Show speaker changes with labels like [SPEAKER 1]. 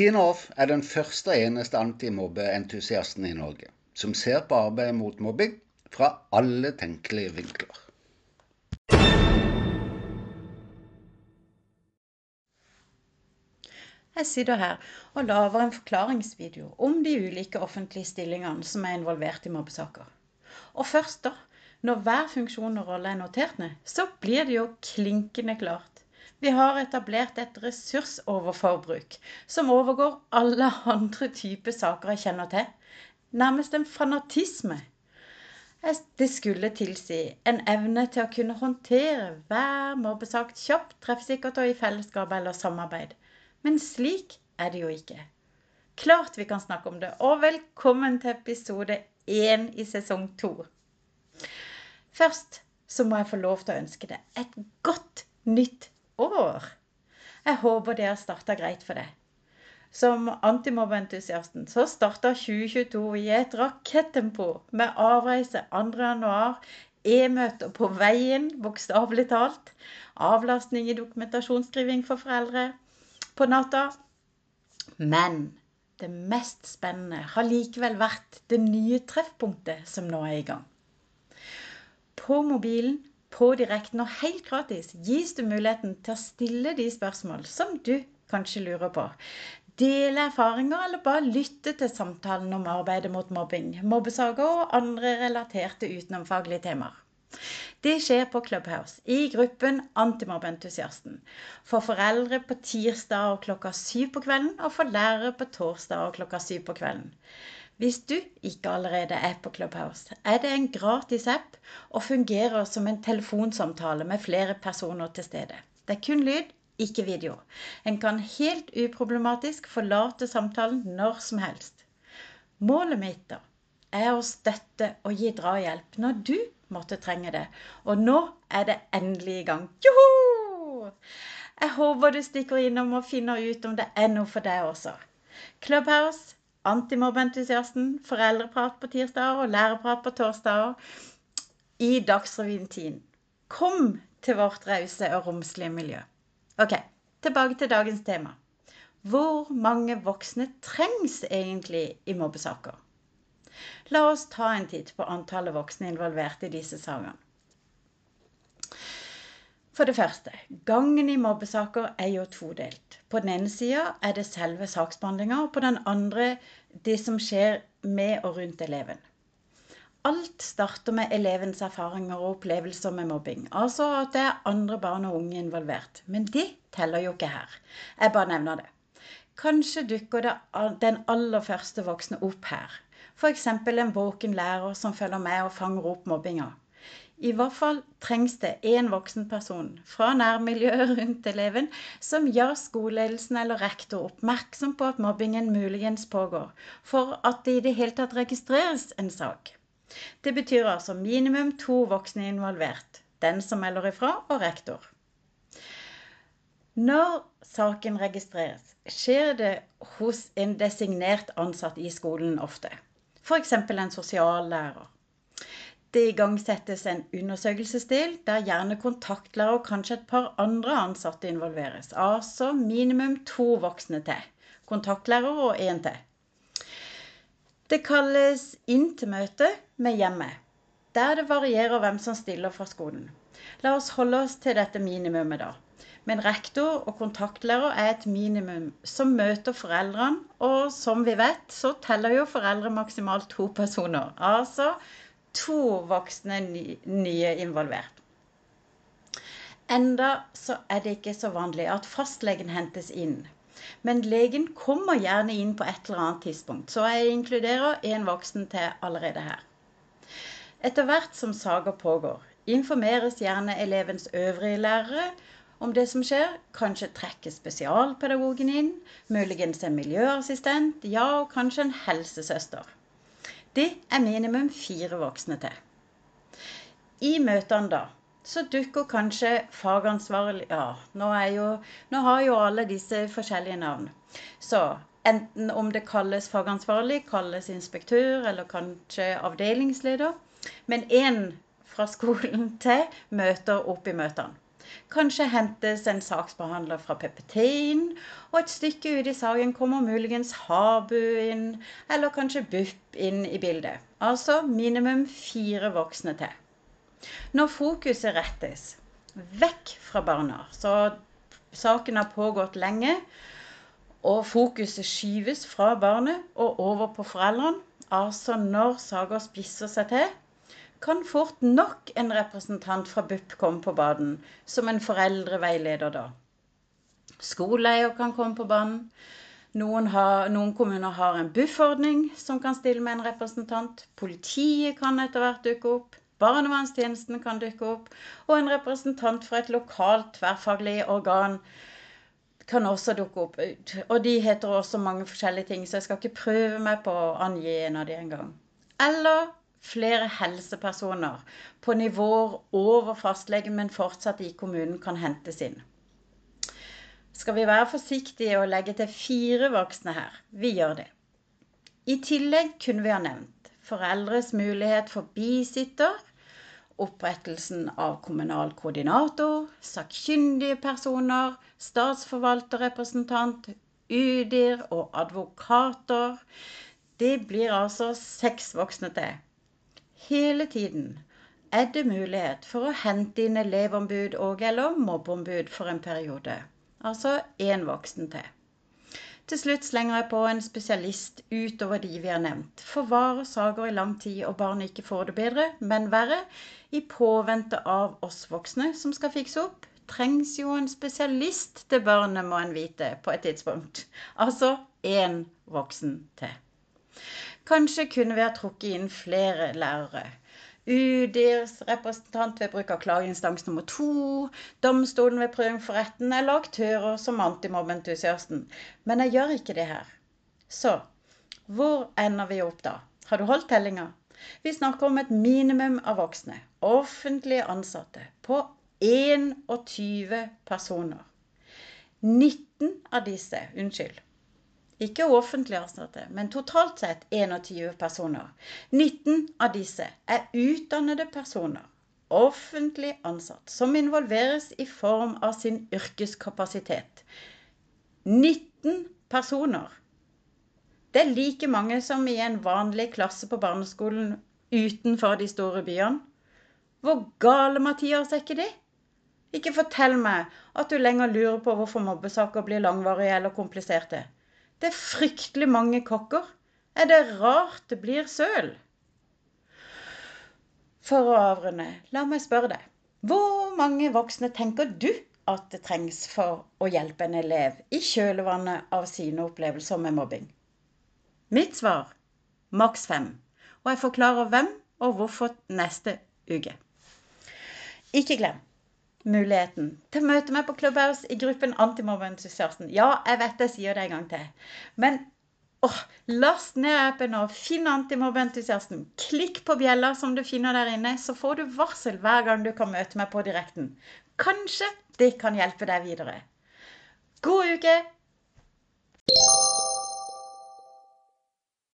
[SPEAKER 1] Tina Off er den første og eneste antimobbeentusiasten i Norge som ser på arbeidet mot mobbing fra alle tenkelige vinkler.
[SPEAKER 2] Jeg sitter her og lager en forklaringsvideo om de ulike offentlige stillingene som er involvert i mobbesaker. Og først da, når hver funksjon og rolle er notert ned, så blir det jo klinkende klart vi har etablert et ressursoverforbruk som overgår alle andre typer saker jeg kjenner til. Nærmest en fanatisme. Det skulle tilsi en evne til å kunne håndtere hver mobbesak kjapt, treffsikkert og i fellesskap eller samarbeid. Men slik er det jo ikke. Klart vi kan snakke om det, og velkommen til episode én i sesong to. Først så må jeg få lov til å ønske deg et godt nytt år. Jeg håper det har starta greit for deg. Som antimobbeentusiasten så starta 2022 i et rakettempo med avreise 2.1, e-møter på veien, bokstavelig talt, avlastning i dokumentasjonsskriving for foreldre på natta. Men det mest spennende har likevel vært det nye treffpunktet som nå er i gang. På mobilen på direkten og helt gratis gis du muligheten til å stille de spørsmål som du kanskje lurer på. Dele erfaringer eller bare lytte til samtalen om arbeidet mot mobbing, mobbesaker og andre relaterte utenomfaglige temaer. Det skjer på Clubhouse i gruppen Antimobbeentusiasten. For foreldre på tirsdag og klokka syv på kvelden, og for lærere på torsdag og klokka syv på kvelden. Hvis du ikke allerede er på Clubhouse, er det en gratis app og fungerer som en telefonsamtale med flere personer til stede. Det er kun lyd, ikke video. En kan helt uproblematisk forlate samtalen når som helst. Målet mitt da er å støtte og gi drahjelp når du måtte trenge det. Og nå er det endelig i gang. Joho! Jeg håper du stikker innom og finner ut om det er noe for deg også. Clubhouse Antimobbeentusiasten, foreldreprat på tirsdag og lærerprat på torsdag i Dagsrevyen-tiden. Kom til vårt rause og romslige miljø. Ok, tilbake til dagens tema. Hvor mange voksne trengs egentlig i mobbesaker? La oss ta en titt på antallet voksne involvert i disse sakene. For det første, gangen i mobbesaker er jo todelt. På den ene sida er det selve saksbehandlinga, og på den andre det som skjer med og rundt eleven. Alt starter med elevens erfaringer og opplevelser med mobbing. Altså at det er andre barn og unge involvert. Men det teller jo ikke her. Jeg bare nevner det. Kanskje dukker den aller første voksne opp her. F.eks. en våken lærer som følger med og fanger opp mobbinga. I hvert fall trengs det en voksen person fra nærmiljøet rundt eleven som gjør skoleledelsen eller rektor oppmerksom på at mobbingen muligens pågår, for at det i det hele tatt registreres en sak. Det betyr altså minimum to voksne involvert. Den som melder ifra, og rektor. Når saken registreres, skjer det hos en designert ansatt i skolen ofte. F.eks. en sosiallærer. Det igangsettes en undersøkelsesdel der gjerne kontaktlærer og kanskje et par andre ansatte involveres. Altså minimum to voksne til. Kontaktlærer og én til. Det kalles inn til møte med hjemmet, der det varierer hvem som stiller fra skolen. La oss holde oss til dette minimumet, da. Men rektor og kontaktlærer er et minimum som møter foreldrene. Og som vi vet, så teller jo foreldre maksimalt to personer. Altså to voksne nye involvert. Enda så er det ikke så vanlig at fastlegen hentes inn. Men legen kommer gjerne inn på et eller annet tidspunkt, så jeg inkluderer en voksen til allerede her. Etter hvert som saker pågår, informeres gjerne elevens øvrige lærere om det som skjer. Kanskje trekker spesialpedagogen inn, muligens en miljøassistent, ja, og kanskje en helsesøster. Det er minimum fire voksne til. I møtene da så dukker kanskje fagansvarlig Ja, nå, jo, nå har jo alle disse forskjellige navn. Så enten om det kalles fagansvarlig, kalles inspektør eller kanskje avdelingsleder. Men én fra skolen til møter opp i møtene. Kanskje hentes en saksbehandler fra PPT inn, og et stykke ut i saken kommer muligens Habu inn, eller kanskje BUP inn i bildet. Altså minimum fire voksne til. Når fokuset rettes vekk fra barna, så saken har pågått lenge, og fokuset skyves fra barnet og over på foreldrene, altså når saker spisser seg til, kan fort nok en representant fra BUP komme på banen, som en foreldreveileder da. Skoleeier kan komme på banen. Noen, har, noen kommuner har en BUF-ordning som kan stille med en representant. Politiet kan etter hvert dukke opp. Barnevernstjenesten kan dukke opp. Og en representant fra et lokalt tverrfaglig organ kan også dukke opp. Og de heter også mange forskjellige ting, så jeg skal ikke prøve meg på å angi en av de engang. Eller flere helsepersoner på nivåer over fastlegen, men fortsatt i kommunen kan hentes inn. Skal vi være forsiktige og legge til fire voksne her? Vi gjør det. I tillegg kunne vi ha nevnt foreldres mulighet for bisitter, opprettelsen av kommunal koordinator, sakkyndige personer, statsforvalterrepresentant, UDIR og advokater. Det blir altså seks voksne til. Hele tiden er det mulighet for å hente inn elevombud og eller mobbeombud for en periode. Altså én voksen til. Til slutt slenger jeg på en spesialist utover de vi har nevnt. Forvarer saker i lang tid og barnet ikke får det bedre, men verre, i påvente av oss voksne som skal fikse opp, trengs jo en spesialist til barnet, må en vite, på et tidspunkt. Altså én voksen til. Kanskje kunne vi ha trukket inn flere lærere. UDIRs representant ved bruk av klageinstans nummer to, domstolen ved prøving for retten eller aktører som antimobbentusiasten. Men jeg gjør ikke det her. Så hvor ender vi opp da? Har du holdt tellinga? Vi snakker om et minimum av voksne, offentlige ansatte, på 21 personer. 19 av disse, unnskyld, ikke offentlig ansatte, men totalt sett 21 personer. 19 av disse er utdannede personer, offentlig ansatt, som involveres i form av sin yrkeskapasitet. 19 personer. Det er like mange som i en vanlig klasse på barneskolen utenfor de store byene. Hvor gale, Mathias, er ikke de? Ikke fortell meg at du lenger lurer på hvorfor mobbesaker blir langvarige eller kompliserte. Det er fryktelig mange kokker. Er det rart det blir søl? For å avrunde, la meg spørre deg. Hvor mange voksne tenker du at det trengs for å hjelpe en elev i kjølvannet av sine opplevelser med mobbing? Mitt svar maks fem. Og jeg forklarer hvem og hvorfor neste uke. Ikke glem muligheten til å møte meg på Clubhouse i gruppen Antimobbeentusiasten. Ja, jeg vet jeg sier det en gang til. Men åh, last ned appen og finn Antimobbeentusiasten. Klikk på bjella som du finner der inne, så får du varsel hver gang du kan møte meg på direkten. Kanskje det kan hjelpe deg videre. God uke!